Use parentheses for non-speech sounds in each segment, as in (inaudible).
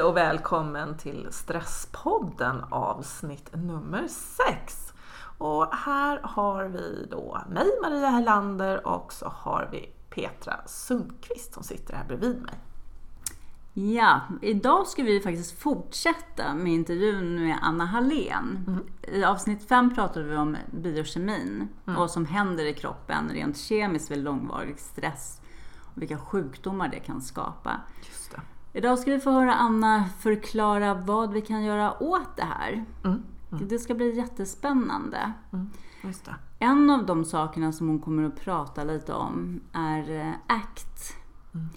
Hej och välkommen till Stresspodden avsnitt nummer 6. Och här har vi då mig Maria Hellander och så har vi Petra Sundqvist som sitter här bredvid mig. Ja, idag ska vi faktiskt fortsätta med intervjun med Anna Hallén. Mm. I avsnitt 5 pratade vi om biokemin mm. och vad som händer i kroppen rent kemiskt vid långvarig stress och vilka sjukdomar det kan skapa. Just det. Idag ska vi få höra Anna förklara vad vi kan göra åt det här. Mm. Mm. Det ska bli jättespännande. Mm. En av de sakerna som hon kommer att prata lite om är eh, ACT. Mm.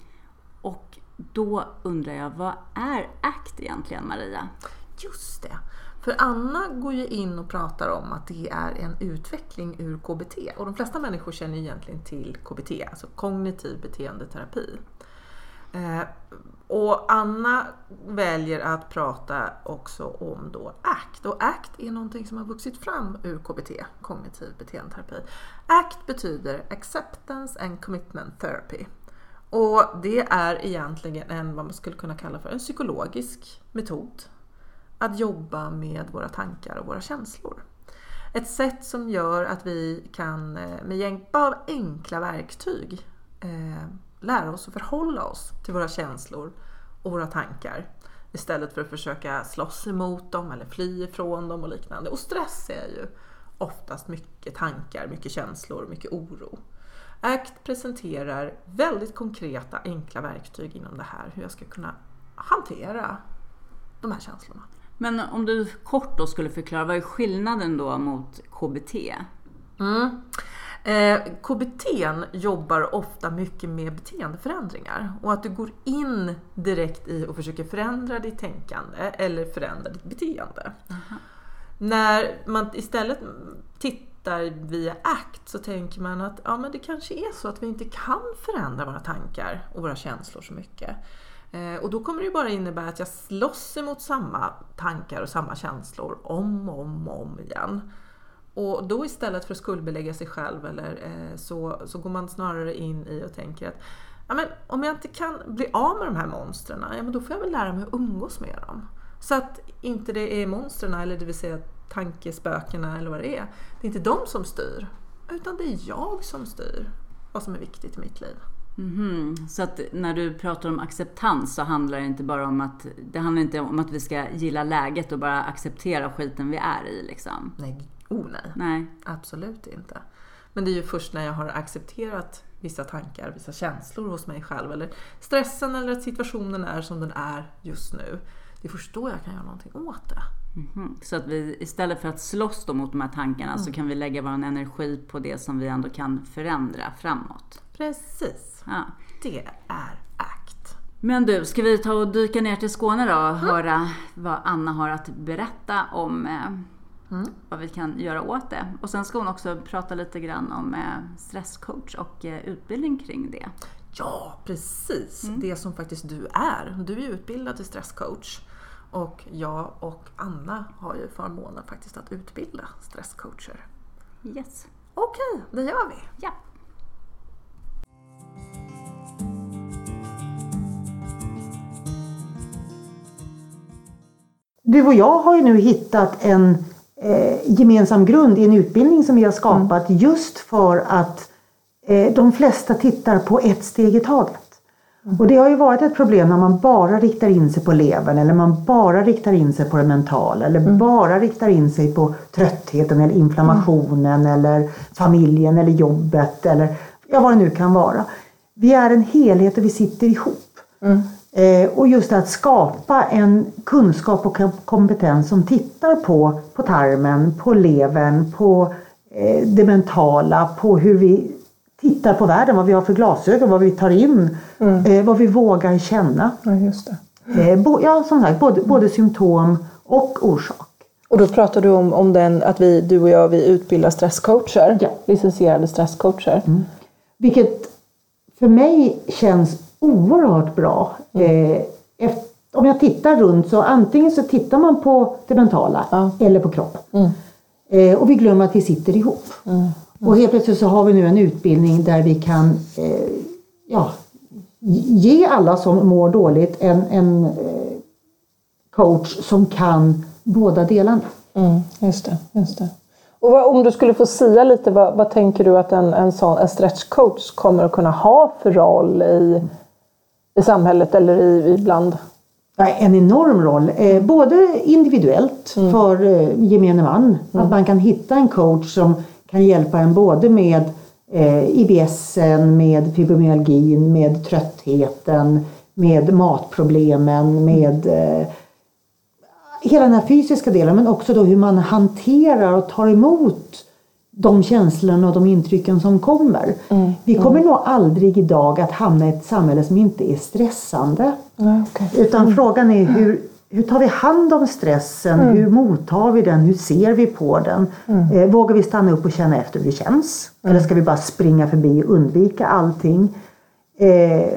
Och då undrar jag, vad är ACT egentligen Maria? Just det. För Anna går ju in och pratar om att det är en utveckling ur KBT. Och de flesta människor känner egentligen till KBT, alltså kognitiv beteendeterapi. Eh, och Anna väljer att prata också om då ACT. Och ACT är någonting som har vuxit fram ur KBT, kognitiv beteendeterapi. ACT betyder Acceptance and Commitment Therapy. Och det är egentligen en, vad man skulle kunna kalla för en psykologisk metod att jobba med våra tankar och våra känslor. Ett sätt som gör att vi kan eh, med hjälp av enkla verktyg eh, lära oss att förhålla oss till våra känslor och våra tankar istället för att försöka slåss emot dem eller fly ifrån dem och liknande. Och stress är ju oftast mycket tankar, mycket känslor, mycket oro. ACT presenterar väldigt konkreta, enkla verktyg inom det här, hur jag ska kunna hantera de här känslorna. Men om du kort då skulle förklara, vad är skillnaden då mot KBT? Mm. Eh, KBT jobbar ofta mycket med beteendeförändringar och att du går in direkt i och försöker förändra ditt tänkande eller förändra ditt beteende. Aha. När man istället tittar via ACT så tänker man att ja, men det kanske är så att vi inte kan förändra våra tankar och våra känslor så mycket. Eh, och då kommer det bara innebära att jag slåss emot samma tankar och samma känslor om och om, om igen. Och då istället för att skuldbelägga sig själv eller, eh, så, så går man snarare in i och tänker att ja, men om jag inte kan bli av med de här monstren, ja, men då får jag väl lära mig att umgås med dem. Så att inte det är monstren, eller det vill säga tankespökena eller vad det är, det är inte de som styr, utan det är jag som styr vad som är viktigt i mitt liv. Mm-hmm. Så att när du pratar om acceptans så handlar det inte bara om att det handlar inte om att vi ska gilla läget och bara acceptera skiten vi är i liksom. Nej, Oh nej. nej. Absolut inte. Men det är ju först när jag har accepterat vissa tankar, vissa känslor hos mig själv eller stressen eller att situationen är som den är just nu. Det är först då jag kan göra någonting åt det. Mm -hmm. Så att vi istället för att slåss mot de här tankarna mm. så kan vi lägga vår energi på det som vi ändå kan förändra framåt. Precis. Ja. Det är ACT. Men du, ska vi ta och dyka ner till Skåne då och mm. höra vad Anna har att berätta om eh, Mm. Vad vi kan göra åt det. Och sen ska hon också prata lite grann om eh, stresscoach och eh, utbildning kring det. Ja, precis. Mm. Det som faktiskt du är. Du är utbildad till stresscoach. Och jag och Anna har ju förmånen faktiskt att utbilda stresscoacher. Yes. Okej, det gör vi. Ja. Du och jag har ju nu hittat en eh, gemensam grund i en utbildning som vi har skapat mm. just för att eh, de flesta tittar på ett steg i taget. Mm. Och det har ju varit ett problem när man bara riktar in sig på levern eller man bara riktar in sig på det mentala eller mm. bara riktar in sig på tröttheten eller inflammationen mm. eller familjen eller jobbet eller ja, vad det nu kan vara. Vi är en helhet och vi sitter ihop. Mm. Eh, och just att skapa en kunskap och kompetens som tittar på, på tarmen, på levern, på eh, det mentala, på hur vi tittar på världen, vad vi har för glasögon, vad vi tar in, mm. eh, vad vi vågar känna. Ja, just bo, ja, som sagt, både, både symptom och orsak. Och då pratar du om, om den, att vi, du och jag vi utbildar stresscoacher, ja. licensierade stresscoacher. Mm. Vilket för mig känns oerhört bra. Mm. Eh, om jag tittar runt så antingen så tittar man på det mentala ja. eller på kroppen. Mm. Eh, och vi glömmer att vi sitter ihop. Mm. mm. Och helt plötsligt så har vi nu en utbildning där vi kan eh, ja, ge alla som mår dåligt en, en coach som kan båda delarna. Mm, just det, just det. Och vad, om du skulle få säga lite, vad, vad tänker du att en, en, sån, en stretchcoach kommer att kunna ha för roll i, i samhället eller i, ibland? En enorm roll, eh, både individuellt Mm. för eh, gemene man, att man kan hitta en coach som kan hjälpa en både med eh, IBS, med fibromyalgin, med tröttheten, med matproblemen, med hela den här fysiska delen men också då hur man hanterar och tar emot de känslorna och de intrycken som kommer. Vi kommer nog aldrig idag att hamna i ett samhälle som inte är stressande. Ja, okay. Utan frågan är hur, hur tar vi hand om stressen? Hur mottar vi den? Hur ser vi på den? Eh, vågar vi stanna upp och känna efter hur det känns? Eller ska vi bara springa förbi och undvika allting? Eh,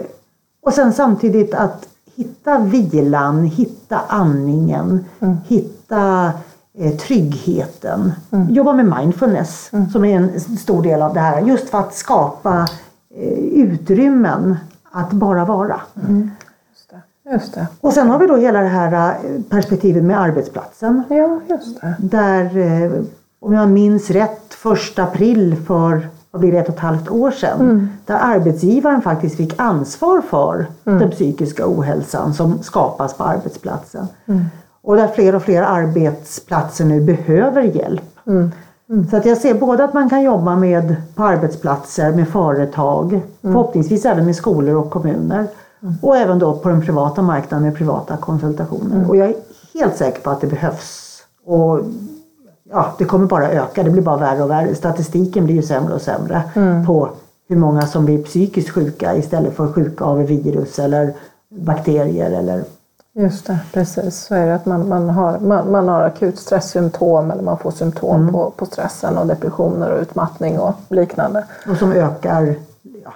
och sen samtidigt att hitta vilan, hitta andningen, hitta eh, tryggheten. Jobba med mindfulness som är en stor del av det här. Just för att skapa eh, utrymmen att bara vara. Just det. Just det. Och sen har vi då hela det här eh, perspektivet med arbetsplatsen. Ja, just det. Där, om jag minns rätt, första april för vad blir det, ett och ett halvt år sedan. Där arbetsgivaren faktiskt fick ansvar för den psykiska ohälsan som skapas på arbetsplatsen. Och där fler och fler arbetsplatser nu behöver hjälp. Så att jag ser både att man kan jobba med på arbetsplatser, med företag, förhoppningsvis även med skolor och kommuner. Och även då på den privata marknaden med privata konsultationer. Och jag är helt säker på att det behövs. Och ja, det kommer bara öka, det blir bara värre och värre. Statistiken blir ju sämre och sämre på hur många som blir psykiskt sjuka istället för sjuka av virus eller bakterier eller Just det, precis. Så är det att man, man, har, man, man har akut stresssymptom eller man får symptom på, på stressen och depressioner och utmattning och liknande. och som ökar ja,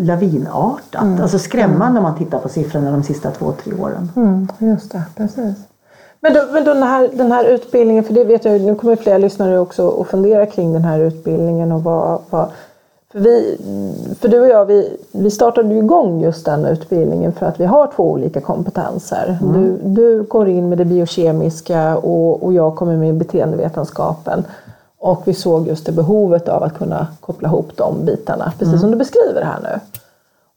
lavinartat. Alltså skrämmande om man tittar på siffrorna de sista två, tre åren. Mm, just det, precis. Men, då, men då den, här, den här utbildningen, för det vet jag, nu kommer fler lyssnare också att fundera kring den här utbildningen och vad, vad för, vi, för du och jag, vi, vi startade ju igång just den utbildningen för att vi har två olika kompetenser. Du, du går in med det biokemiska och, och jag kommer med beteendevetenskapen. Och vi såg just det behovet av att kunna koppla ihop de bitarna, precis som du beskriver här nu.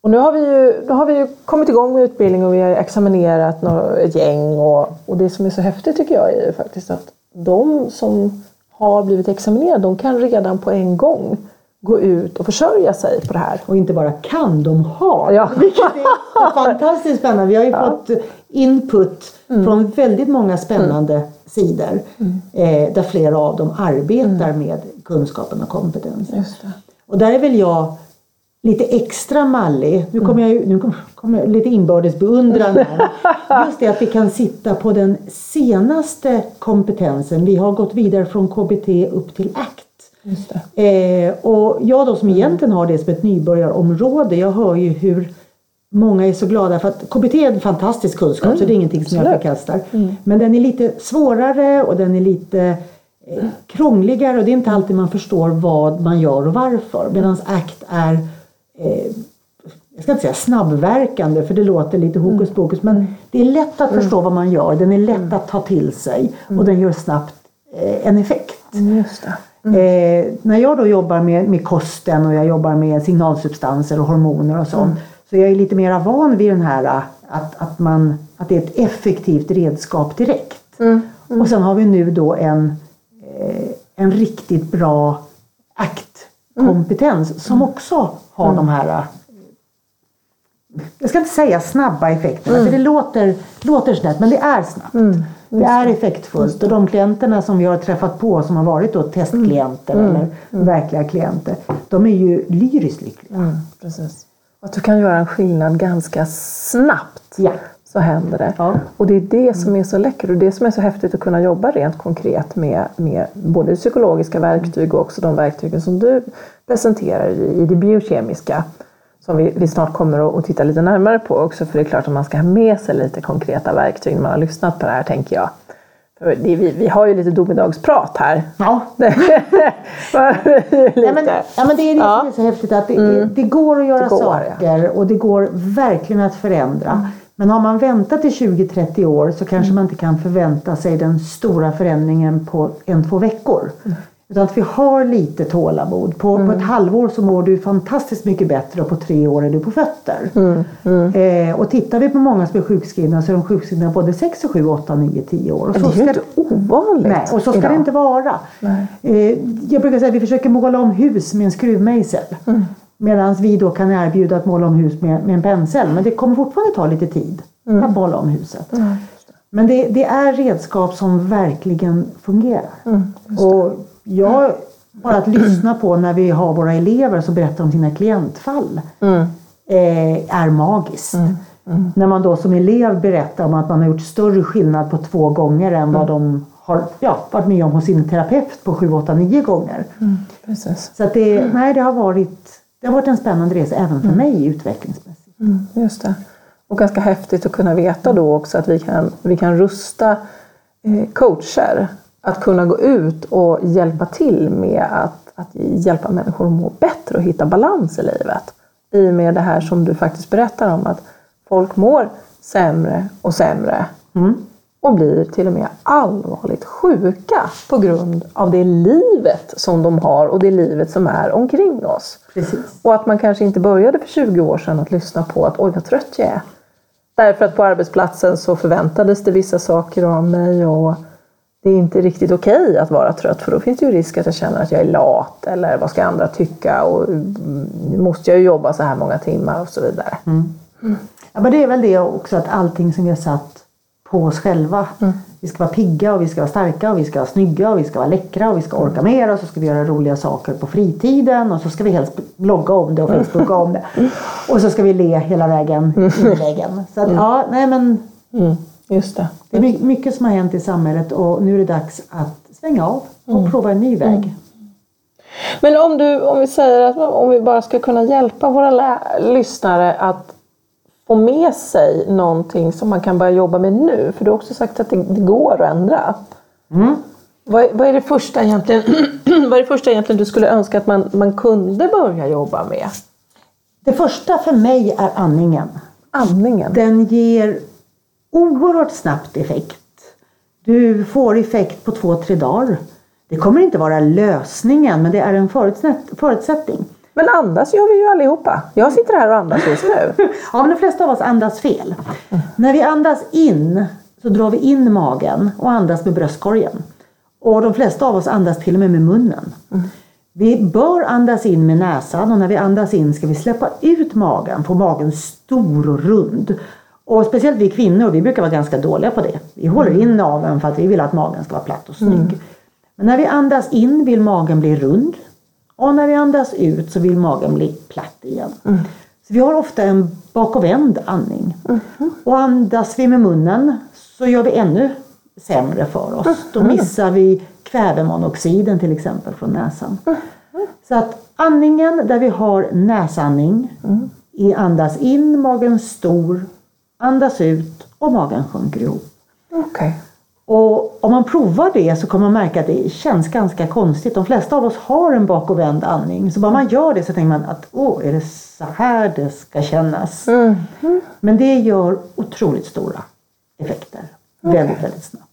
Och nu har vi ju, nu har vi ju kommit igång med utbildning och vi har examinerat några, ett gäng. Och, och det som är så häftigt tycker jag är ju faktiskt att de som har blivit examinerade, de kan redan på en gång gå ut och försörja sig på det här. Och inte bara kan, de har. Ja. (laughs) Vilket är fantastiskt spännande. Vi har ju fått input från väldigt många spännande sidor. Eh, där flera av dem arbetar med kunskapen och kompetensen. Och där är väl jag lite extra mallig. Nu kommer jag ju- nu kommer- kommer lite inbördes beundran här. (laughs) Just det att vi kan sitta på den senaste kompetensen. Vi har gått vidare från KBT upp till ACT. Eh, och jag då som egentligen har det som ett nybörjarområde, jag hör ju hur många är så glada för att KBT är en fantastisk kunskap så det är ingenting som jag Absolut. förkastar. Men den är lite svårare och den är lite eh, krångligare och det är inte alltid man förstår vad man gör och varför. Medan ACT är eh, jag ska inte säga snabbverkande för det låter lite hokus pokus men det är lätt att förstå vad man gör, den är lätt att ta till sig och den gör snabbt eh, en effekt. Just det. Eh, när jag då jobbar med, med kosten och jag jobbar med signalsubstanser och hormoner och sånt. Så jag är lite mer van vid den här eh, att, att, man, att det är ett effektivt redskap direkt. Och sen har vi nu då en, eh, en riktigt bra aktkompetens som också har de här eh, jag ska inte säga snabba effekterna för det låter, låter snett men det är snabbt. Det är effektfullt och de klienterna som vi har träffat på som har varit då testklienter eller verkliga klienter. De är ju lyriskt lyckliga. Mm, precis. Att du kan göra en skillnad ganska snabbt. Ja. Så händer det. Ja. Och det är det som är så läckert och det som är så häftigt att kunna jobba rent konkret med, med både psykologiska verktyg och också de verktygen som du presenterar i, i det biokemiska. Som vi, vi snart kommer att, titta lite närmare på också för det är klart att man ska ha med sig lite konkreta verktyg när man har lyssnat på det här tänker jag. För det, vi, vi har ju lite domedagsprat här. Ja. (laughs) lite. Ja, men, ja, men det är det som är så häftigt att det, det, det går att göra går, saker och det går verkligen att förändra. Men har man väntat i 20-30 år så kanske man inte kan förvänta sig den stora förändringen på en, två veckor. Utan att vi har lite tålamod. På, på ett halvår så mår du fantastiskt mycket bättre och på tre år är du på fötter. Eh, och tittar vi på många som är sjukskrivna så är de sjukskrivna både 6, 7, 8, 9, 10 år. Och så det är ju inte ovanligt Nej, och så ska idag. det inte vara. Eh, jag brukar säga att vi försöker måla om hus med en skruvmejsel. Mm. Medan vi då kan erbjuda att måla om hus med, med en pensel. Men det kommer fortfarande ta lite tid Mm. att måla om huset. Men det, det är redskap som verkligen fungerar. Mm, och jag, bara att lyssna på när vi har våra elever som berättar om sina klientfall Mm. eh, är magiskt. När man då som elev berättar om att man har gjort större skillnad på två gånger än Mm. vad de har ja, varit med om hos sin terapeut på 7, 8, 9 gånger. Precis. Så att det, nej, det, har varit, det har varit en spännande resa även för mig utvecklingsmässigt. Mm, just det. Och ganska häftigt att kunna veta då också att vi kan, vi kan rusta eh, coacher att kunna gå ut och hjälpa till med att, att hjälpa människor att må bättre och hitta balans i livet. I och med det här som du faktiskt berättar om att folk mår sämre och sämre och blir till och med allvarligt sjuka på grund av det livet som de har och det livet som är omkring oss. Precis. Och att man kanske inte började för 20 år sedan att lyssna på att oj vad trött jag är. Därför att på arbetsplatsen så förväntades det vissa saker av mig och det är inte riktigt okej att vara trött för då finns det ju risk att jag känner att jag är lat eller vad ska andra tycka och mm, nu måste jag ju jobba så här många timmar och så vidare. Ja, men det är väl det också att allting som vi har satt på oss själva. Vi ska vara pigga och vi ska vara starka och vi ska vara snygga och vi ska vara läckra och vi ska orka mer och så ska vi göra roliga saker på fritiden och så ska vi helst blogga om det och facebooka om det. (laughs) Och så ska vi le hela vägen in i väggen. Så att, ja, nej men Mm, just det. det är my- mycket som har hänt i samhället och nu är det dags att svänga av och prova en ny väg. Men om, du, om vi säger att om vi bara ska kunna hjälpa våra lyssnare att få med sig någonting som man kan börja jobba med nu. För du har också sagt att det, det går att ändra. Vad, är- vad, är det första egentligen, (clears throat) vad är det första egentligen du skulle önska att man, man kunde börja jobba med? Det första för mig är andningen. Andningen. Den ger oerhört snabbt effekt. Du får effekt på två, tre dagar. Det kommer inte vara lösningen men det är en förutsätt- förutsättning. Men andas gör vi ju allihopa. Jag sitter här och andas just nu. (laughs) Ja, men de flesta av oss andas fel. När vi andas in så drar vi in magen och andas med bröstkorgen. Och de flesta av oss andas till och med med munnen. Vi bör andas in med näsan och när vi andas in ska vi släppa ut magen, få magen stor och rund. Och speciellt vi kvinnor, vi brukar vara ganska dåliga på det. Vi håller in naveln för att vi vill att magen ska vara platt och snygg. Men när vi andas in vill magen bli rund. Och när vi andas ut så vill magen bli platt igen. Så vi har ofta en bakovänd andning. Och andas vi med munnen så gör vi ännu sämre för oss. Då missar vi kvävemonoxiden till exempel från näsan. Så att andningen där vi har näsandning, i andas in, magen stor, andas ut och magen sjunker ihop. Okej. Och om man provar det så kommer man märka att det känns ganska konstigt. De flesta av oss har en bakovänd andning. Så bara man gör det så tänker man att åh, är det så här det ska kännas? Men det gör otroligt stora effekter. Väldigt, väldigt snabbt.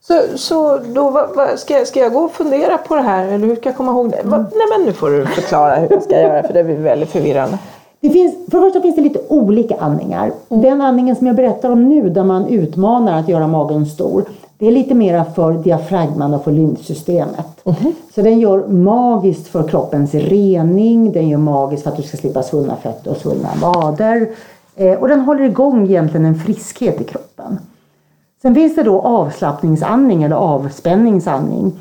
Så, så då, vad, vad, ska, jag, ska jag gå och fundera på det här eller hur ska jag komma ihåg det? Va, nej men nu får du förklara hur jag ska göra för det blir väldigt förvirrande. Det finns, för det första finns det lite olika andningar. Den andningen som jag berättar om nu där man utmanar att göra magen stor. Det är lite mera för diafragman och för lymfsystemet. Så den gör magiskt för kroppens rening. Den gör magiskt för att du ska slippa svullna fötter och svullna vader. Eh, och den håller igång egentligen en friskhet i kroppen. Sen finns det då avslappningsandning eller avspänningsandning.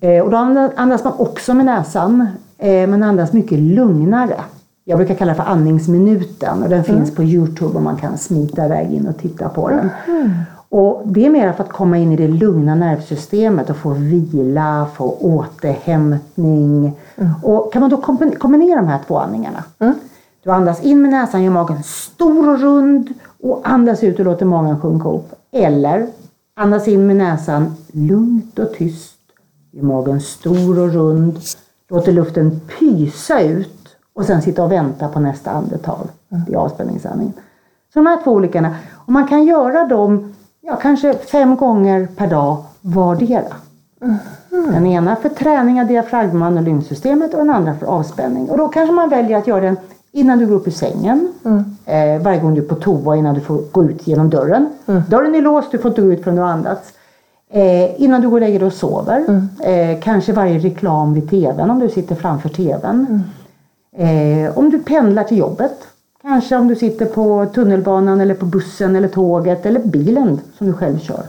Eh, och då andas man också med näsan. Eh, men andas mycket lugnare. Jag brukar kalla det för andningsminuten och den finns på Youtube och man kan smita iväg in och titta på den. Och det är mer för att komma in i det lugna nervsystemet och få vila, få återhämtning. Och kan man då kombi- kombinera de här två andningarna. Du andas in med näsan, gör magen stor och rund och andas ut och låter magen sjunka upp. Eller andas in med näsan lugnt och tyst, gör magen stor och rund, låter luften pysa ut och sen sitta och vänta på nästa andetag. Det är avspänningsandningen. Så de här två olika, och man kan göra dem ja, kanske fem gånger per dag vardera. Den ena för träning av diafragman och lymfsystemet och den andra för avspänning. Och då kanske man väljer att göra den innan du går upp ur sängen. Eh, varje gång du är på toa innan du får gå ut genom dörren. Dörren är låst, du får inte gå ut förrän du har andats. Eh, innan du går och lägger dig och sover. Eh, kanske varje reklam vid tvn om du sitter framför tvn. Eh, om du pendlar till jobbet. Kanske om du sitter på tunnelbanan eller på bussen eller tåget eller bilen som du själv kör.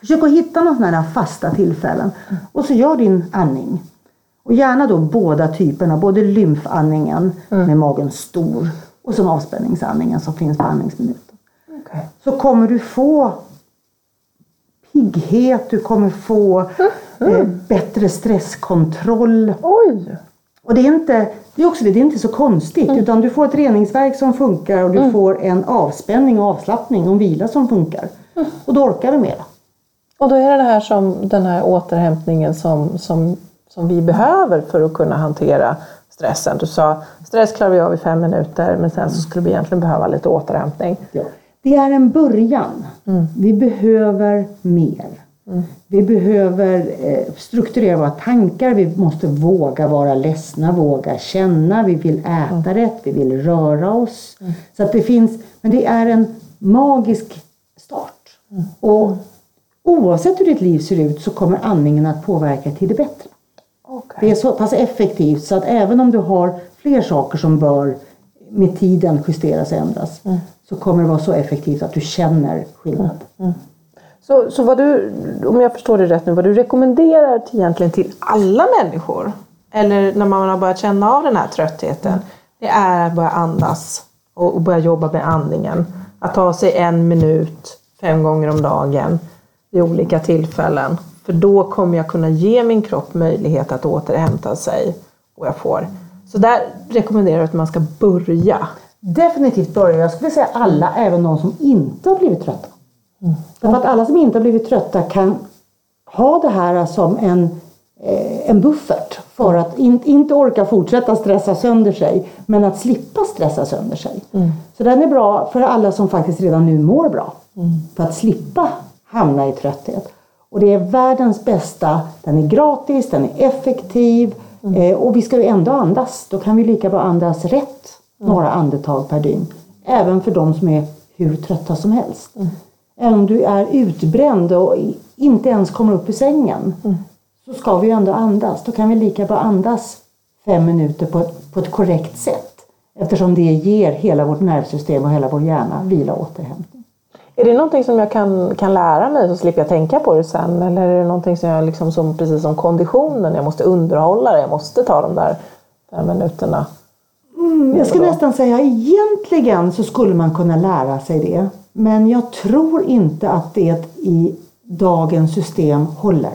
Försök att hitta några sådana fasta tillfällen och så gör din andning. Och gärna då båda typerna, både lymfandningen med magen stor och sen avspänningsandningen som finns på andningsminuten. Okej. Så kommer du få pigghet, du kommer få eh, bättre stresskontroll. Oj! Och det är, inte, det är också det, det är inte så konstigt utan du får ett reningsverk som funkar och du får en avspänning och avslappning och en vila som funkar. Och då orkar du mera. Och då är det det här som den här återhämtningen som, som, som vi behöver för att kunna hantera stressen. Du sa stress klarar vi av i fem minuter men sen så skulle vi egentligen behöva lite återhämtning. Det är en början. Vi behöver mer. Vi behöver eh, strukturera våra tankar, vi måste våga vara ledsna, våga känna, vi vill äta rätt, vi vill röra oss. Så att det finns, men det är en magisk start. Och oavsett hur ditt liv ser ut så kommer andningen att påverka till det bättre. Okej. Det är så pass effektivt så att även om du har fler saker som bör med tiden justeras och ändras så kommer det vara så effektivt att du känner skillnad. Så, så vad du, om jag förstår det rätt nu, vad du rekommenderar till, egentligen till alla människor, eller när man har börjat känna av den här tröttheten, det är att börja andas och, och börja jobba med andningen. Att ta sig en minut fem gånger om dagen vid olika tillfällen. För då kommer jag kunna ge min kropp möjlighet att återhämta sig. Och jag får. Så där rekommenderar jag att man ska börja. Definitivt börja. Jag skulle säga alla, även de som inte har blivit trötta. Därför att alla som inte har blivit trötta kan ha det här som en, eh, en buffert för att in, inte orka fortsätta stressa sönder sig men att slippa stressa sönder sig. Så den är bra för alla som faktiskt redan nu mår bra. För att slippa hamna i trötthet. Och det är världens bästa. Den är gratis, den är effektiv eh, och vi ska ju ändå andas. Då kan vi lika bra andas rätt några andetag per dygn. Även för de som är hur trötta som helst. Även om du är utbränd och inte ens kommer upp ur sängen så ska vi ju ändå andas. Då kan vi lika bra andas fem minuter på ett, på ett korrekt sätt. Eftersom det ger hela vårt nervsystem och hela vår hjärna vila och återhämtning. Är det någonting som jag kan, kan lära mig så slipper jag tänka på det sen? Eller är det någonting som jag liksom som, precis som konditionen, jag måste underhålla det, jag måste ta de där fem minuterna? Jag skulle nästan säga egentligen så skulle man kunna lära sig det. Men jag tror inte att det i dagens system håller.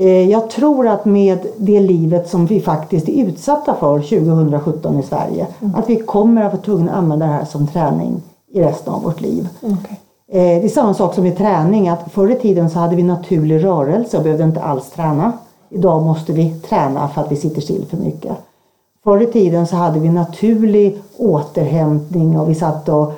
Eh, Jag tror att med det livet som vi faktiskt är utsatta för 2017 i Sverige, att vi kommer att vara tvungna att använda det här som träning i resten av vårt liv. Okej. Eh, Det är samma sak som med träning, att förr i tiden så hade vi naturlig rörelse och behövde inte alls träna. Idag måste vi träna för att vi sitter still för mycket. Förr i tiden så hade vi naturlig återhämtning och vi satt och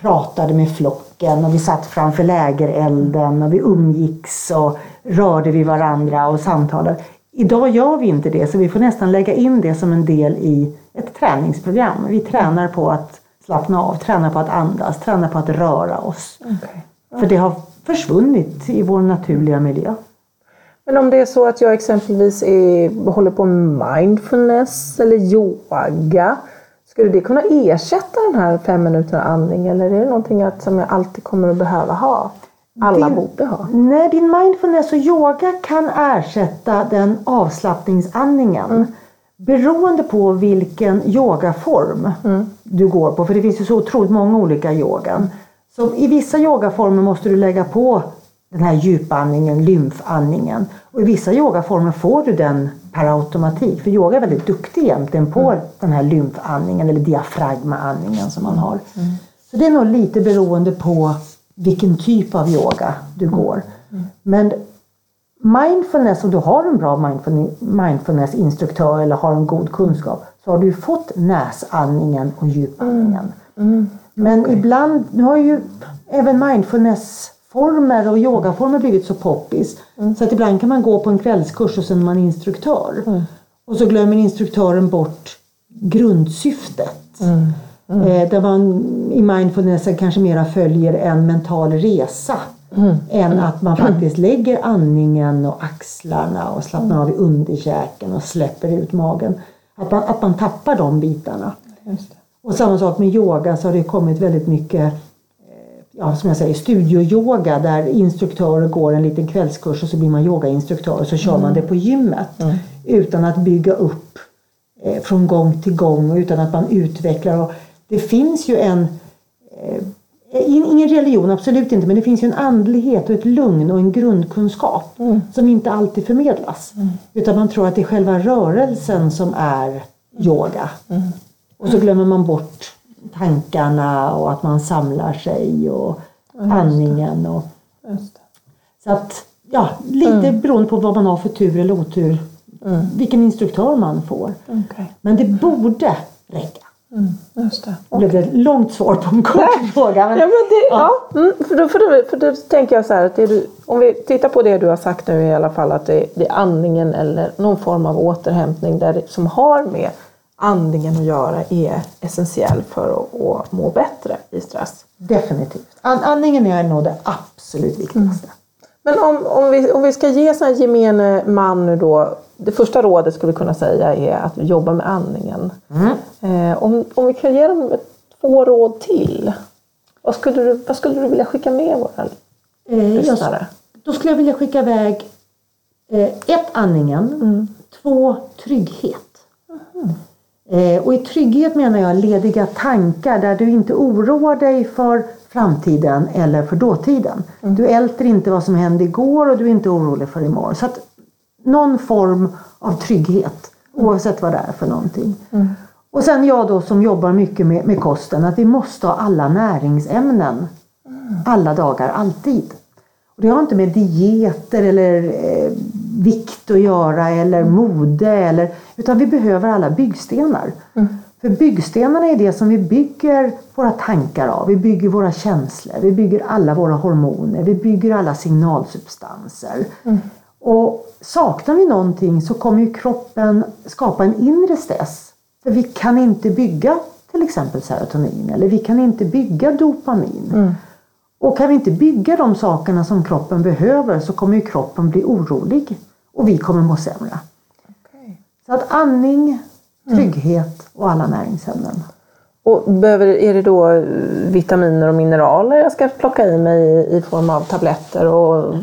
pratade med flocken och vi satt framför lägerelden och vi umgicks och rörde vid varandra och samtalade. Idag gör vi inte det så vi får nästan lägga in det som en del i ett träningsprogram. Vi tränar på att slappna av, tränar på att andas, tränar på att röra oss. Okej. För det har försvunnit i vår naturliga miljö. Men om det är så att jag exempelvis är, håller på med mindfulness eller yoga, skulle det kunna ersätta den här fem minuterna andning eller är det någonting att, som jag alltid kommer att behöva ha? Alla Din- borde ha. Nej, din mindfulness och yoga kan ersätta den avslappningsandningen. Beroende på vilken yogaform du går på. För det finns ju så otroligt många olika yogan. Så i vissa yogaformer måste du lägga på den här djupandningen, lymfandningen. Och i vissa yogaformer får du den per automatik. För yoga är väldigt duktig egentligen på den här lymfandningen eller diafragmaandningen som man har. Så det är nog lite beroende på vilken typ av yoga du går. Men mindfulness, om du har en bra mindfulne- mindfulness-instruktör eller har en god kunskap så har du fått näsandningen och djupandningen. Men ibland, nu har ju även mindfulnessformer och yogaformer blivit så poppis. Så att ibland kan man gå på en kvällskurs och sen är man instruktör. Och så glömmer instruktören bort grundsyftet. Eh, där man i mindfulnessen kanske mera följer en mental resa. Än att man faktiskt lägger andningen och axlarna och slappnar av i underkäken och släpper ut magen. Att man, att man tappar de bitarna. Och samma sak med yoga så har det kommit väldigt mycket ja, som jag säger, studioyoga där instruktörer går en liten kvällskurs och så blir man yogainstruktör och så kör man det på gymmet. Utan att bygga upp eh, från gång till gång utan att man utvecklar. Och det finns ju en eh, in- Ingen religion, absolut inte, men det finns ju en andlighet och ett lugn och en grundkunskap som inte alltid förmedlas. Utan man tror att det är själva rörelsen som är yoga. Och så glömmer man bort tankarna och att man samlar sig och andningen. Och, så att, ja, lite beroende på vad man har för tur eller otur. Vilken instruktör man får. Okej. Men det borde räcka. Just det. Det blev ett långt svar på en kort fråga. Men, Ja, men det, ja. Mm, för, då, för, då, för då tänker jag så här att du, om vi tittar på det du har sagt nu i alla fall att det, det är andningen eller någon form av återhämtning där som har med andningen att göra är essentiell för att, att må bättre i stress. Definitivt. An- andningen är nog det absolut viktigaste. Men om, om, vi, om vi ska ge sån här gemene man nu då, det första rådet skulle vi kunna säga är att jobba med andningen. Eh, om, om vi kan ge dem två råd till, vad skulle, du, vad skulle du vilja skicka med våra Eh, jag, lyssnare? då skulle jag vilja skicka iväg eh, ett, andningen. Två, trygghet. Eh, och i trygghet menar jag lediga tankar där du inte oroar dig för framtiden eller för dåtiden. Du älter inte vad som hände igår och du är inte orolig för imorgon. Så att någon form av trygghet oavsett vad det är för någonting. Och sen jag då som jobbar mycket med, med kosten att vi måste ha alla näringsämnen alla dagar, alltid. Och det har inte med dieter eller eh, vikt att göra eller mode eller, utan vi behöver alla byggstenar. För byggstenarna är det som vi bygger våra tankar av. Vi bygger våra känslor, vi bygger alla våra hormoner, vi bygger alla signalsubstanser. Och saknar vi någonting så kommer ju kroppen skapa en inre stress. För vi kan inte bygga till exempel serotonin eller vi kan inte bygga dopamin. Och kan vi inte bygga de sakerna som kroppen behöver så kommer ju kroppen bli orolig och vi kommer må sämre. Så att andning, trygghet och alla näringsämnen. Och behöver, är det då eh, vitaminer och mineraler jag ska plocka i mig i, form av tabletter och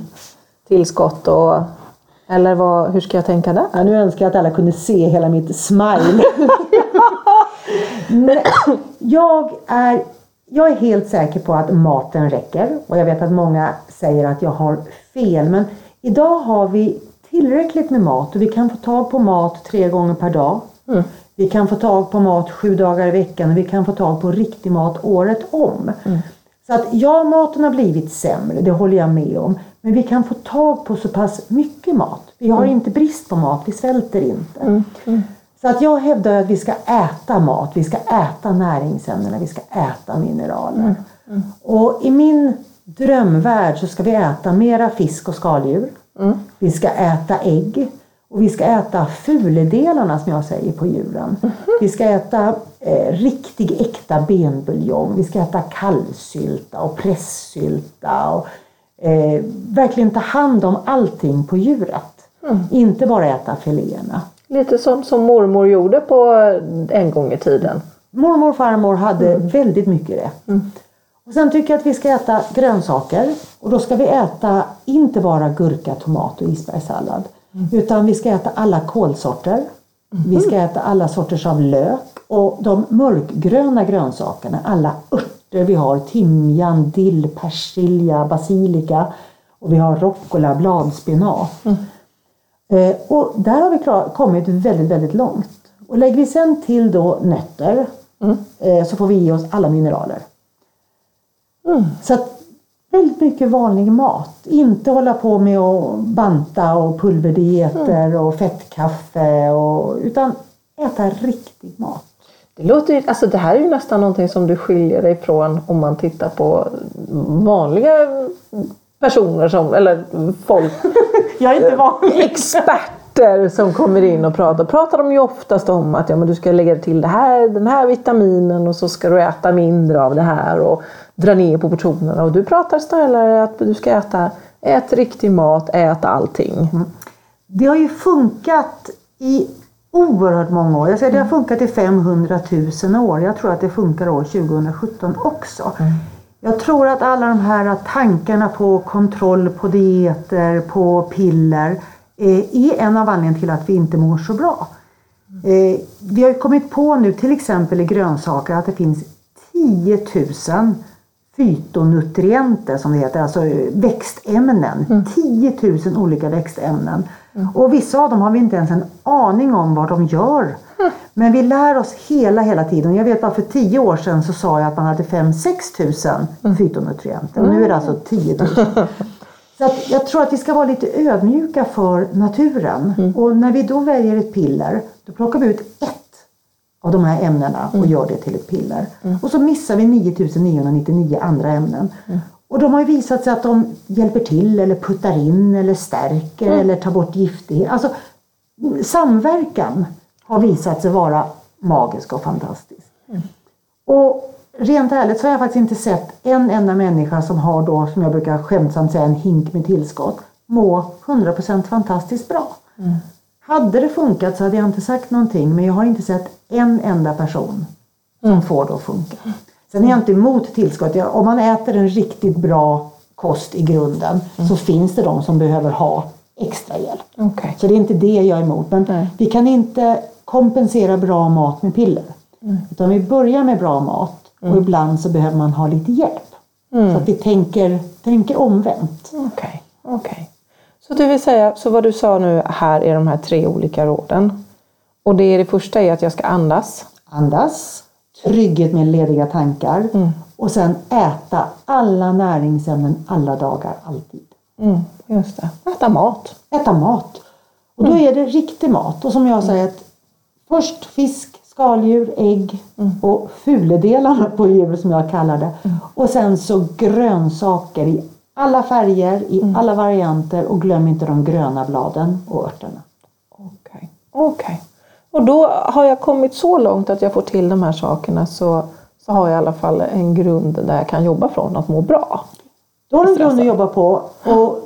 tillskott? Och, eller vad, hur ska jag tänka där? Ja, nu önskar jag att alla kunde se hela mitt smile. (laughs) Nej, jag, är, jag är helt säker på att maten räcker och jag vet att många säger att jag har fel. Men idag har vi tillräckligt med mat och vi kan få tag på mat tre gånger per dag. Vi kan få tag på mat sju dagar i veckan och vi kan få tag på riktig mat året om. Så att ja, maten har blivit sämre, det håller jag med om. Men vi kan få tag på så pass mycket mat. Vi har inte brist på mat, vi svälter inte. Så att jag hävdar att vi ska äta mat, vi ska äta näringsämnena, vi ska äta mineraler. Och i min drömvärld så ska vi äta mera fisk och skaldjur. Vi ska äta ägg. Och vi ska äta fuldelarna som jag säger på djuren. Vi ska äta eh, riktig äkta benbuljong. Vi ska äta kalvsylta och pressylta. Och, eh, verkligen ta hand om allting på djuret. Inte bara äta filéerna. Lite som, som mormor gjorde på eh, en gång i tiden. Mormor och farmor hade väldigt mycket rätt. Och sen tycker jag att vi ska äta grönsaker. Och då ska vi äta inte bara gurka, tomat och isbergssallad. Utan vi ska äta alla kålsorter. Vi ska äta alla sorters av lök. Och de mörkgröna grönsakerna, alla örter vi har. Timjan, dill, persilja, basilika. Och vi har rucola, bladspenat. Eh, och där har vi klar, kommit väldigt, väldigt långt. Och lägger vi sen till då nötter eh, så får vi i oss alla mineraler. Så att väldigt mycket vanlig mat. Inte hålla på med att banta och pulverdieter och fettkaffe. Och, utan äta riktig mat. Det, låter, alltså det här är ju nästan någonting som du skiljer dig från om man tittar på vanliga personer som, eller folk, (laughs) Jag är inte vanlig. experter som kommer in och pratar. Pratar de ju oftast om att ja, men du ska lägga till det här, den här vitaminen och så ska du äta mindre av det här och dra ner på portionerna. Och du pratar snarare att du ska äta, ät riktig mat, ät allting. Det har ju funkat i oerhört många år. Jag säger, det har funkat i 500 000 år. Jag tror att det funkar år 2017 också. Jag tror att alla de här tankarna på kontroll, på dieter, på piller eh, är en av anledningarna till att vi inte mår så bra. Eh, vi har kommit på nu till exempel i grönsaker att det finns 10 000 fytonutrienter som det heter, alltså växtämnen. 10 000 olika växtämnen. Och vissa av dem har vi inte ens en aning om vad de gör. Men vi lär oss hela, hela tiden. Jag vet bara för 10 år sedan så sa jag att man hade 5-6 000 fytonutrienter. Och nu är det alltså 10 000. (laughs) Så jag tror att vi ska vara lite ödmjuka för naturen. Och när vi då väljer ett piller, då plockar vi ut ett av de här ämnena och gör det till ett piller. Och så missar vi 9999 andra ämnen. Och de har ju visat sig att de hjälper till eller puttar in eller stärker eller tar bort giftighet. Alltså samverkan har visat sig vara magisk och fantastisk. Och rent ärligt så har jag faktiskt inte sett en enda människa som har då, som jag brukar skämtsamt säga, en hink med tillskott må 100% fantastiskt bra. Hade det funkat så hade jag inte sagt någonting men jag har inte sett en enda person som får det att funka. Sen är jag inte emot tillskott. Jag, om man äter en riktigt bra kost i grunden så finns det de som behöver ha extra hjälp. Okej. Så det är inte det jag är emot. Men Nej. vi kan inte kompensera bra mat med piller. Utan vi börjar med bra mat och ibland så behöver man ha lite hjälp. Så att vi tänker, tänker omvänt. Okej, okej. Så det vill säga, så vad du sa nu här är de här tre olika råden. Och det, är det första är att jag ska andas. Andas, trygghet med lediga tankar och sen äta alla näringsämnen alla dagar, alltid. Mm, just det. Äta mat. Äta mat. Och då är det riktig mat. Och som jag säger, att först fisk, skaldjur, ägg och fuledelarna på djur som jag kallar det. Och sen så grönsaker i alla färger, i alla varianter och glöm inte de gröna bladen och örterna. Okej. Okej. Och då har jag kommit så långt att jag får till de här sakerna så, så har jag i alla fall en grund där jag kan jobba från att må bra. Då har du en grund att jobba på och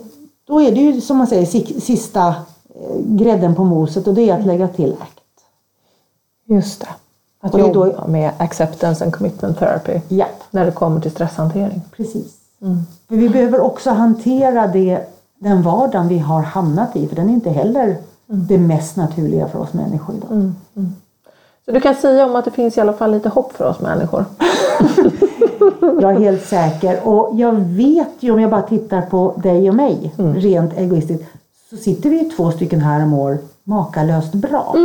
då är det ju som man säger si- sista eh, grädden på moset och det är att lägga till ACT. Just det. Att är då- jobba med acceptance and commitment therapy Ja, när det kommer till stresshantering. precis. För vi behöver också hantera det, den vardagen vi har hamnat i för den är inte heller det mest naturliga för oss människor idag. Så du kan säga om att det finns i alla fall lite hopp för oss människor. (laughs) Jag är helt säker. Och jag vet ju om jag bara tittar på dig och mig, rent egoistiskt, så sitter vi ju två stycken här och mår makalöst bra.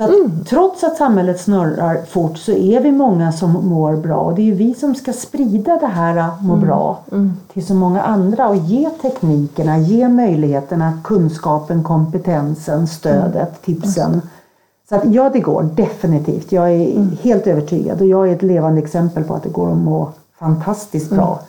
Så att, Trots att samhället snurrar fort så är vi många som mår bra och det är ju vi som ska sprida det här äh, må bra till så många andra och ge teknikerna, ge möjligheterna, kunskapen, kompetensen, stödet, tipsen. Så att ja, det går definitivt. Jag är helt övertygad och jag är ett levande exempel på att det går att må fantastiskt bra.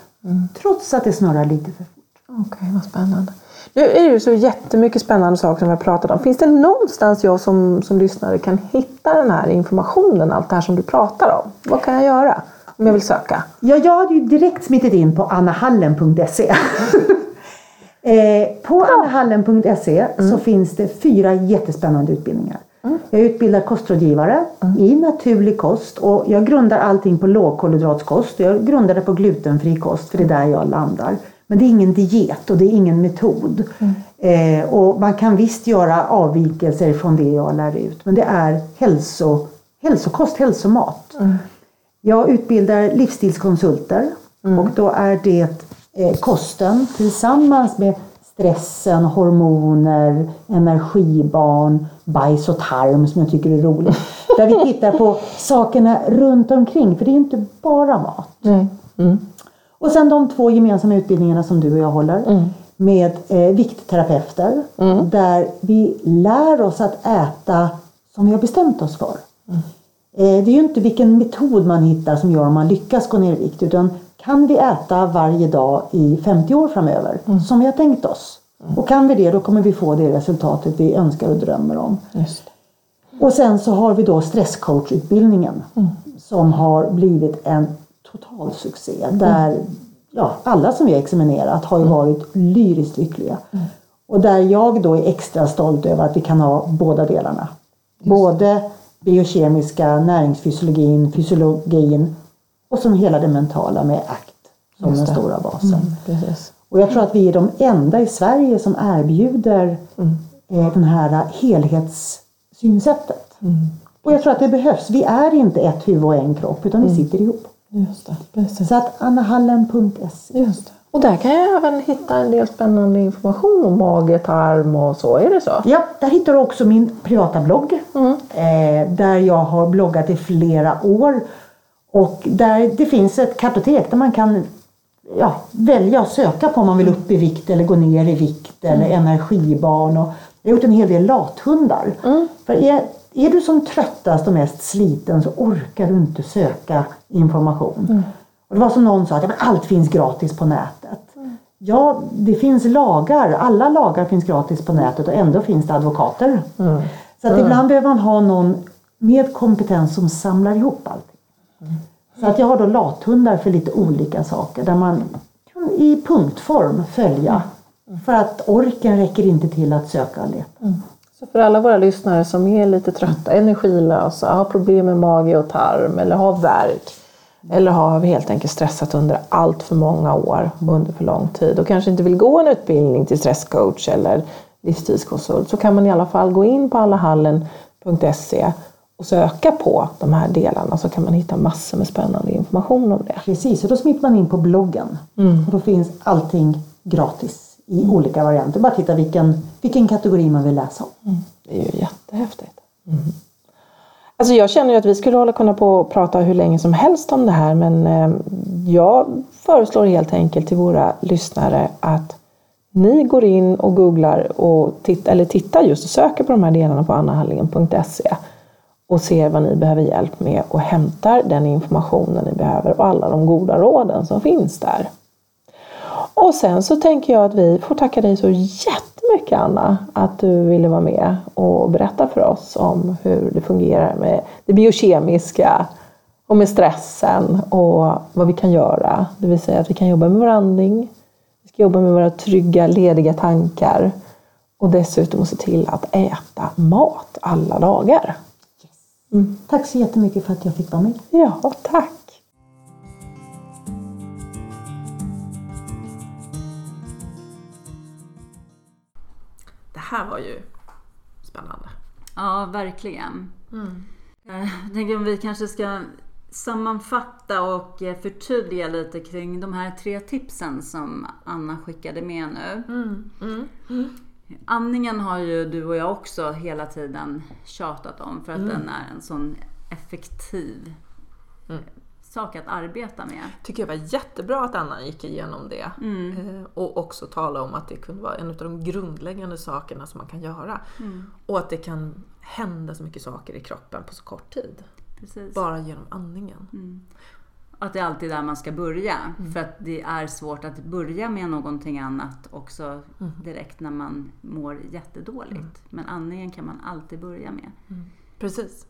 Trots att det snurrar lite för fort. Okej, vad spännande. Nu är det ju så jättemycket spännande saker som vi har pratat om. Finns det någonstans jag som, som lyssnare kan hitta den här informationen, allt det här som du pratar om? Vad kan jag göra om jag vill söka? Ja, jag hade ju direkt smittit in på annahallen.se. (laughs) eh, på annahallen.se så finns det fyra jättespännande utbildningar. Jag utbildar kostrådgivare i naturlig kost och jag grundar allting på lågkolhydratskost. Jag grundar det på glutenfri kost för det är där jag landar. Men det är ingen diet och det är ingen metod. Eh, och man kan visst göra avvikelser från det jag lär ut. Men det är hälso, hälsokost, hälsomat. Jag utbildar livsstilskonsulter och då är det eh, kosten tillsammans med stressen, hormoner, energibarn, bajs och tarm som jag tycker är roligt. Där vi tittar på sakerna runt omkring för det är inte bara mat. Nej. Och sen de två gemensamma utbildningarna som du och jag håller med eh, viktterapeuter där vi lär oss att äta som vi har bestämt oss för. Eh, det är ju inte vilken metod man hittar som gör om man lyckas gå ner i vikt utan kan vi äta varje dag i 50 år framöver som vi har tänkt oss? Och kan vi det då kommer vi få det resultatet vi önskar och drömmer om. Och sen så har vi då stresscoachutbildningen som har blivit en total succé. Där ja, alla som vi har examinerat har ju varit lyriskt lyckliga. Och där jag då är extra stolt över att vi kan ha båda delarna. Både biokemiska, näringsfysiologin, fysiologin och som hela det mentala med ACT som den stora basen. Precis. Och jag tror att vi är de enda i Sverige som erbjuder eh, den här helhetssynsättet. Och jag tror att det behövs. Vi är inte ett huvud och en kropp utan vi sitter ihop. Just det. Precis. Så att annahallen.se. Just det. Och där kan jag även hitta en del spännande information om mage, tarm och så. Är det så? Ja, där hittar du också min privata blogg. Eh, där jag har bloggat i flera år. Och där det finns ett kartotek där man kan ja, välja att söka på om man vill upp i vikt eller gå ner i vikt eller energibarn. Och jag har gjort en hel del lathundar. För är, är du som tröttast och mest sliten så orkar du inte söka information. Och det var som någon sa att ja, allt finns gratis på nätet. Ja, det finns lagar. Alla lagar finns gratis på nätet och ändå finns det advokater. Så att ibland behöver man ha någon med kompetens som samlar ihop allting. Så att jag har då lathundar för lite olika saker där man kan i punktform följa. För att orken räcker inte till att söka och leta. Så för alla våra lyssnare som är lite trötta, energilösa, har problem med mage och tarm eller har värk eller har helt enkelt stressat under allt för många år under för lång tid och kanske inte vill gå en utbildning till stresscoach eller livstidskonsult så kan man i alla fall gå in på allahallen.se och söka på de här delarna så kan man hitta massor med spännande information om det. Precis, och då smiter man in på bloggen. Och då finns allting gratis i olika varianter. Bara titta vilken, vilken kategori man vill läsa om. Det är ju jättehäftigt. Alltså jag känner ju att vi skulle hålla kunna på och prata hur länge som helst om det här men eh, jag föreslår helt enkelt till våra lyssnare att ni går in och googlar och titta, eller tittar just och söker på de här delarna på annahallingen.se och ser vad ni behöver hjälp med och hämtar den informationen ni behöver och alla de goda råden som finns där. Och sen så tänker jag att vi får tacka dig så jättemycket Anna att du ville vara med och berätta för oss om hur det fungerar med det biokemiska och med stressen och vad vi kan göra. Det vill säga att vi kan jobba med vår andning, vi ska jobba med våra trygga, lediga tankar och dessutom se till att äta mat alla dagar. Tack så jättemycket för att jag fick vara med. Ja, tack! Här var ju spännande. Ja, verkligen. Eh, Jag tänker om vi kanske ska sammanfatta och eh, förtydliga lite kring de här tre tipsen som Anna skickade med nu. Andningen har ju du och jag också hela tiden tjatat om för att den är en sån effektiv sak att arbeta med. tycker jag var jättebra att Anna gick igenom det. Eh, Och också tala om att det kunde vara en av de grundläggande sakerna som man kan göra. Och att det kan hända så mycket saker i kroppen på så kort tid. Precis. Bara genom andningen. Att det är alltid där man ska börja. För att det är svårt att börja med någonting annat också direkt när man mår jättedåligt. Men andningen kan man alltid börja med. Precis.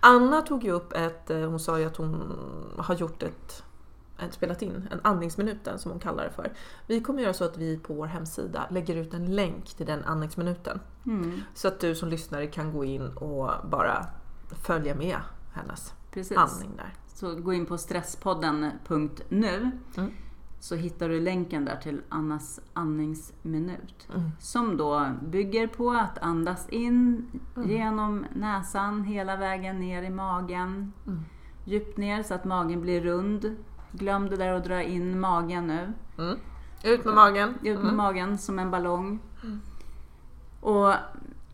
Anna tog ju upp ett, eh, hon sa ju att hon har gjort ett, spelat in en andningsminuten som hon kallar det för. Vi kommer göra så att vi på vår hemsida lägger ut en länk till den andningsminuten. Så att du som lyssnare kan gå in och bara följa med hennes Precis. andning där. Så gå in på stresspodden.nu så hittar du länken där till Annas andningsminut. Som då bygger på att andas in genom näsan hela vägen ner i magen. Djupt ner så att magen blir rund. Glöm det där att dra in magen nu. Ut med magen. Ut med magen som en ballong. Och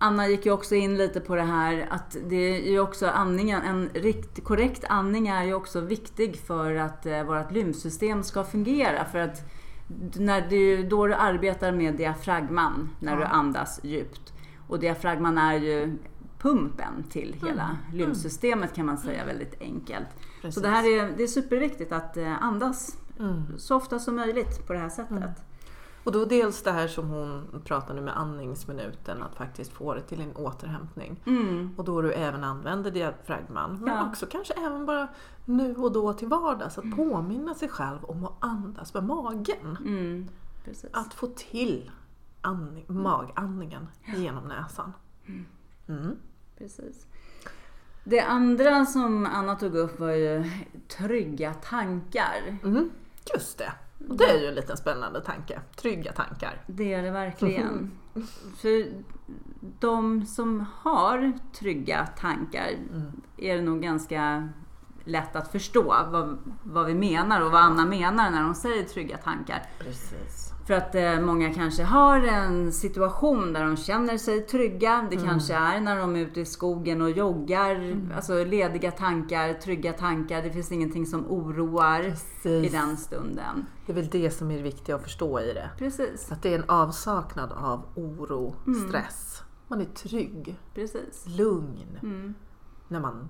Anna gick ju också in lite på det här att det är ju också andningen, en rikt, korrekt andning är ju också viktig för att eh, vårt lymfsystem ska fungera. För att när ju då du arbetar med diafragman när du andas djupt. Och diafragman är ju pumpen till hela lymfsystemet kan man säga väldigt enkelt. Så det här är, det är superviktigt att eh, andas så ofta som möjligt på det här sättet. Och då dels det här som hon pratar nu med andningsminuten, att faktiskt få det till en återhämtning. Och då du även använder diafragman. Men Ja. också kanske även bara nu och då till vardags, att påminna sig själv om att andas med magen. Mm. Att få till andning, magandningen genom näsan. Mm. Precis. Det andra som Anna tog upp var ju trygga tankar. Mm. Just det. Och det är ju en liten spännande tanke. Trygga tankar. Det är det verkligen. (laughs) För de som har trygga tankar är det nog ganska lätt att förstå vad, vad vi menar och vad Anna menar när hon säger trygga tankar. Precis. För att eh, många kanske har en situation där de känner sig trygga. Det kanske är när de är ute i skogen och joggar. Alltså lediga tankar, trygga tankar. Det finns ingenting som oroar Precis. i den stunden. Det är väl det som är det viktiga att förstå i det. Precis, Att det är en avsaknad av oro, stress. Man är trygg, precis. lugn när man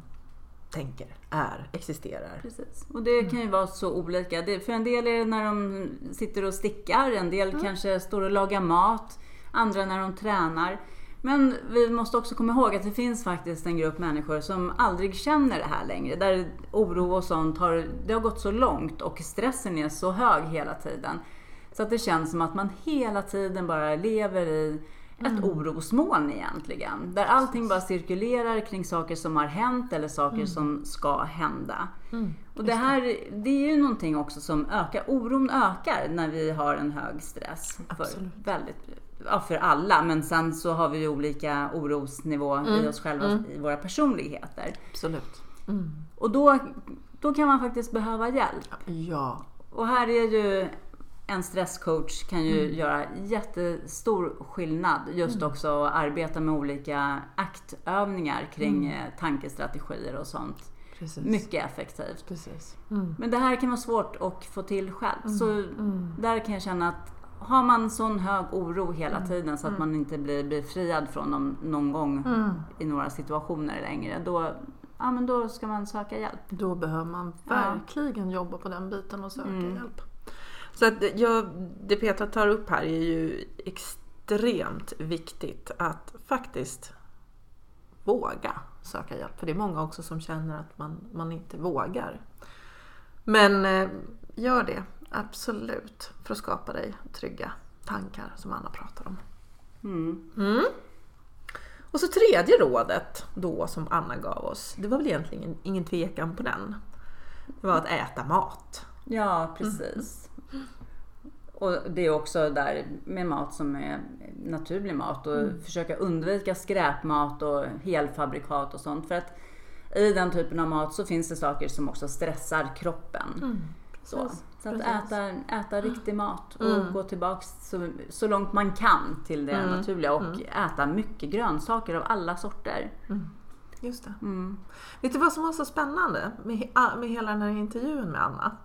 tänker, är, existerar. Precis. Och det kan ju vara så olika. Det, för en del är det när de sitter och stickar, en del kanske står och lagar mat, andra när de tränar. Men vi måste också komma ihåg att det finns faktiskt en grupp människor som aldrig känner det här längre. Där oro och sånt har, det har gått så långt och stressen är så hög hela tiden. Så att det känns som att man hela tiden bara lever i ett orosmoln egentligen. Där allting bara cirkulerar kring saker som har hänt eller saker som ska hända. och det här det är ju någonting också som ökar. Oron ökar när vi har en hög stress. För, väldigt, ja, för alla, men sen så har vi ju olika orosnivå i oss själva, i våra personligheter. Absolut. Och då, då kan man faktiskt behöva hjälp. Ja, Och här är ju en stresscoach kan ju göra jättestor skillnad. Just också att arbeta med olika aktövningar kring eh, tankestrategier och sånt. precis. Mycket effektivt. Precis. Men det här kan vara svårt att få till själv. Så där kan jag känna att har man sån hög oro hela tiden så att man inte blir befriad från dem någon gång i några situationer längre. Då, ja, men då ska man söka hjälp. Då behöver man verkligen jobba på den biten och söka hjälp. Så att jag, det Petra tar upp här är ju extremt viktigt att faktiskt våga söka hjälp. För det är många också som känner att man, man inte vågar. Men eh, gör det, absolut, för att skapa dig trygga tankar som Anna pratar om. Mm. Och så tredje rådet då som Anna gav oss, det var väl egentligen ingen tvekan på den. Det var att äta mat. Ja, precis. Och det är också där med mat som är naturlig mat och försöka undvika skräpmat och helfabrikat och sånt. För att i den typen av mat så finns det saker som också stressar kroppen. så. Så att äta, äta riktig mat och gå tillbaks så, så långt man kan till det naturliga och äta mycket grönsaker av alla sorter. Just det. Vet du vad som var så spännande med, he- med hela den här intervjun med Anna?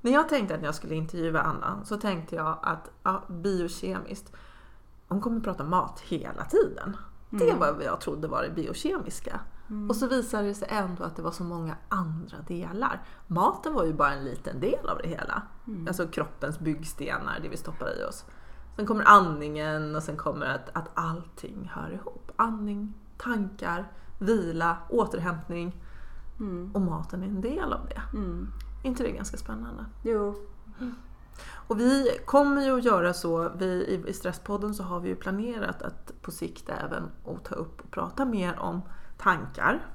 När jag tänkte att jag skulle intervjua Anna så tänkte jag att ja, biokemiskt, hon kommer prata mat hela tiden. Det var vad jag trodde var det biokemiska. Och så visade det sig ändå att det var så många andra delar. Maten var ju bara en liten del av det hela. Alltså kroppens byggstenar, det vi stoppar i oss. Sen kommer andningen och sen kommer att, att allting hör ihop. Andning, tankar, vila, återhämtning. Och maten är en del av det. Är inte det ganska spännande? Jo, Och vi kommer ju att göra så, vi, i- Stresspodden så har vi ju planerat att på sikt även att ta upp och prata mer om tankar.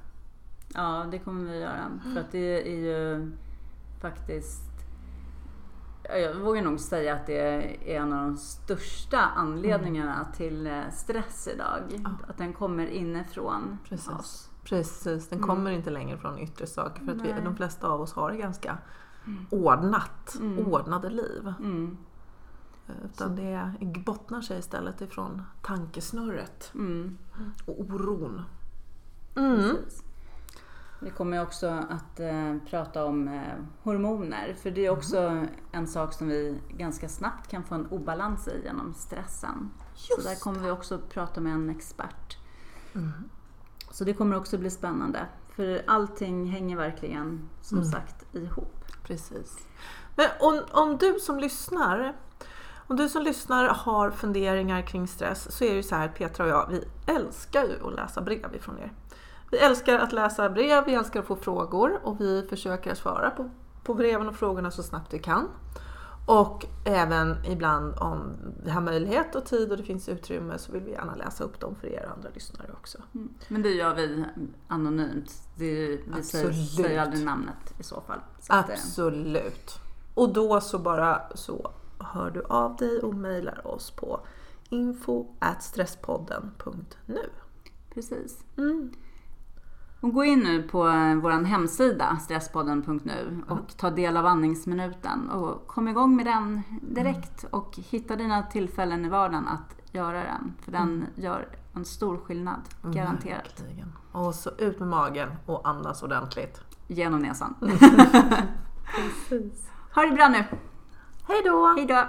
Ja, det kommer vi göra. För att det är ju faktiskt... ja, Jag vågar nog säga att det är en av de största anledningarna till eh, stress idag. Att den kommer inifrån Precis. oss. Precis, den kommer inte längre från yttre saker för att vi, de flesta av oss har det ganska ordnat, ordnade liv. Mm. Utan det bottnar sig istället ifrån tankesnurret Mm. och oron. Precis. Vi kommer också att eh, prata om eh, hormoner. För det är också en sak som vi ganska snabbt kan få en obalans i genom stressen. Så Just där kommer vi också prata med en expert. Så det kommer också bli spännande. För allting hänger verkligen som Mm. sagt ihop. Precis. Men om, om du som lyssnar om du som lyssnar har funderingar kring stress så är det ju så här Petra och jag, vi älskar ju att läsa brev ifrån er. Vi älskar att läsa brev, vi älskar att få frågor och vi försöker att svara på, på breven och frågorna så snabbt vi kan. Och även ibland om vi har möjlighet och tid och det finns utrymme så vill vi gärna läsa upp dem för er andra lyssnare också. Mm. Men det gör vi anonymt. Det vi Absolut. säger aldrig namnet i så fall. Så eh, Absolut. Och då så bara så hör du av dig och mejlar oss på info stresspodden.nu. Precis. Mm. Och gå in nu på vår hemsida stresspodden.nu och ta del av andningsminuten och kom igång med den direkt och hitta dina tillfällen i vardagen att göra den. För den gör en stor skillnad, garanterat. Verkligen. Och så ut med magen och andas ordentligt. Genom näsan. (laughs) (laughs) Precis. Ha det bra nu. Hej då! Hej då!